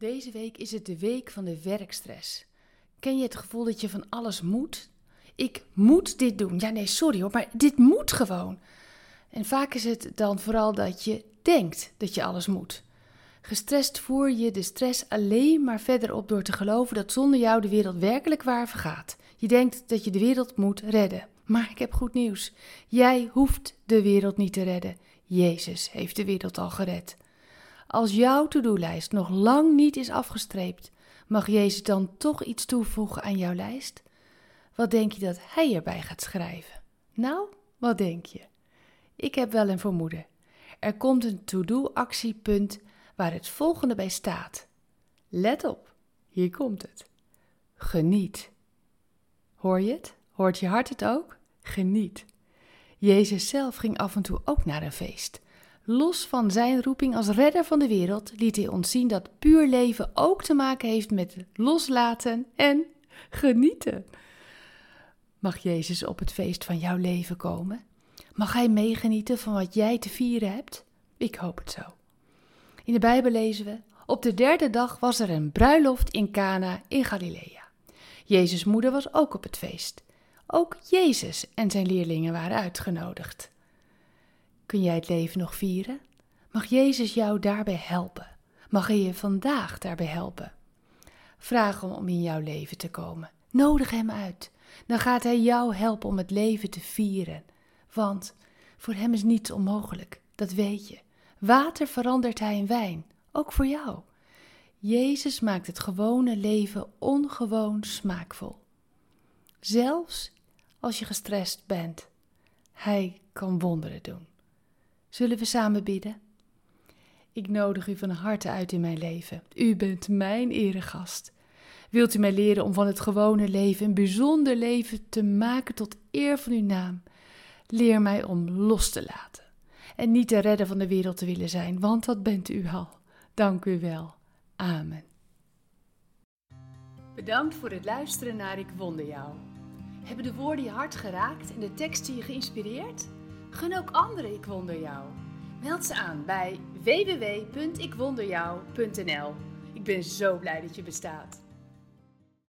Deze week is het de week van de werkstress. Ken je het gevoel dat je van alles moet? Ik moet dit doen. Ja, nee, sorry hoor, maar dit moet gewoon. En vaak is het dan vooral dat je denkt dat je alles moet. Gestrest voer je de stress alleen maar verder op door te geloven dat zonder jou de wereld werkelijk waar vergaat. Je denkt dat je de wereld moet redden. Maar ik heb goed nieuws. Jij hoeft de wereld niet te redden. Jezus heeft de wereld al gered. Als jouw to-do-lijst nog lang niet is afgestreept, mag Jezus dan toch iets toevoegen aan jouw lijst? Wat denk je dat Hij erbij gaat schrijven? Nou, wat denk je? Ik heb wel een vermoeden. Er komt een to-do-actiepunt waar het volgende bij staat. Let op, hier komt het. Geniet. Hoor je het? Hoort je hart het ook? Geniet. Jezus zelf ging af en toe ook naar een feest. Los van zijn roeping als redder van de wereld liet hij ons zien dat puur leven ook te maken heeft met loslaten en genieten. Mag Jezus op het feest van jouw leven komen? Mag Hij meegenieten van wat jij te vieren hebt? Ik hoop het zo. In de Bijbel lezen we: Op de derde dag was er een bruiloft in Cana in Galilea. Jezus' moeder was ook op het feest. Ook Jezus en zijn leerlingen waren uitgenodigd. Kun jij het leven nog vieren? Mag Jezus jou daarbij helpen? Mag Hij je vandaag daarbij helpen? Vraag hem om in jouw leven te komen. Nodig Hem uit. Dan gaat Hij jou helpen om het leven te vieren. Want voor Hem is niets onmogelijk, dat weet je. Water verandert Hij in wijn, ook voor jou. Jezus maakt het gewone leven ongewoon smaakvol. Zelfs als je gestrest bent, Hij kan wonderen doen. Zullen we samen bidden? Ik nodig u van harte uit in mijn leven. U bent mijn eregast. Wilt u mij leren om van het gewone leven een bijzonder leven te maken tot eer van uw naam? Leer mij om los te laten en niet de redder van de wereld te willen zijn, want dat bent u al. Dank u wel. Amen. Bedankt voor het luisteren naar Ik Wonder Jou. Hebben de woorden je hart geraakt en de teksten je geïnspireerd? Gun ook anderen Ik Wonder Jou. Meld ze aan bij www.ikwonderjou.nl. Ik ben zo blij dat je bestaat.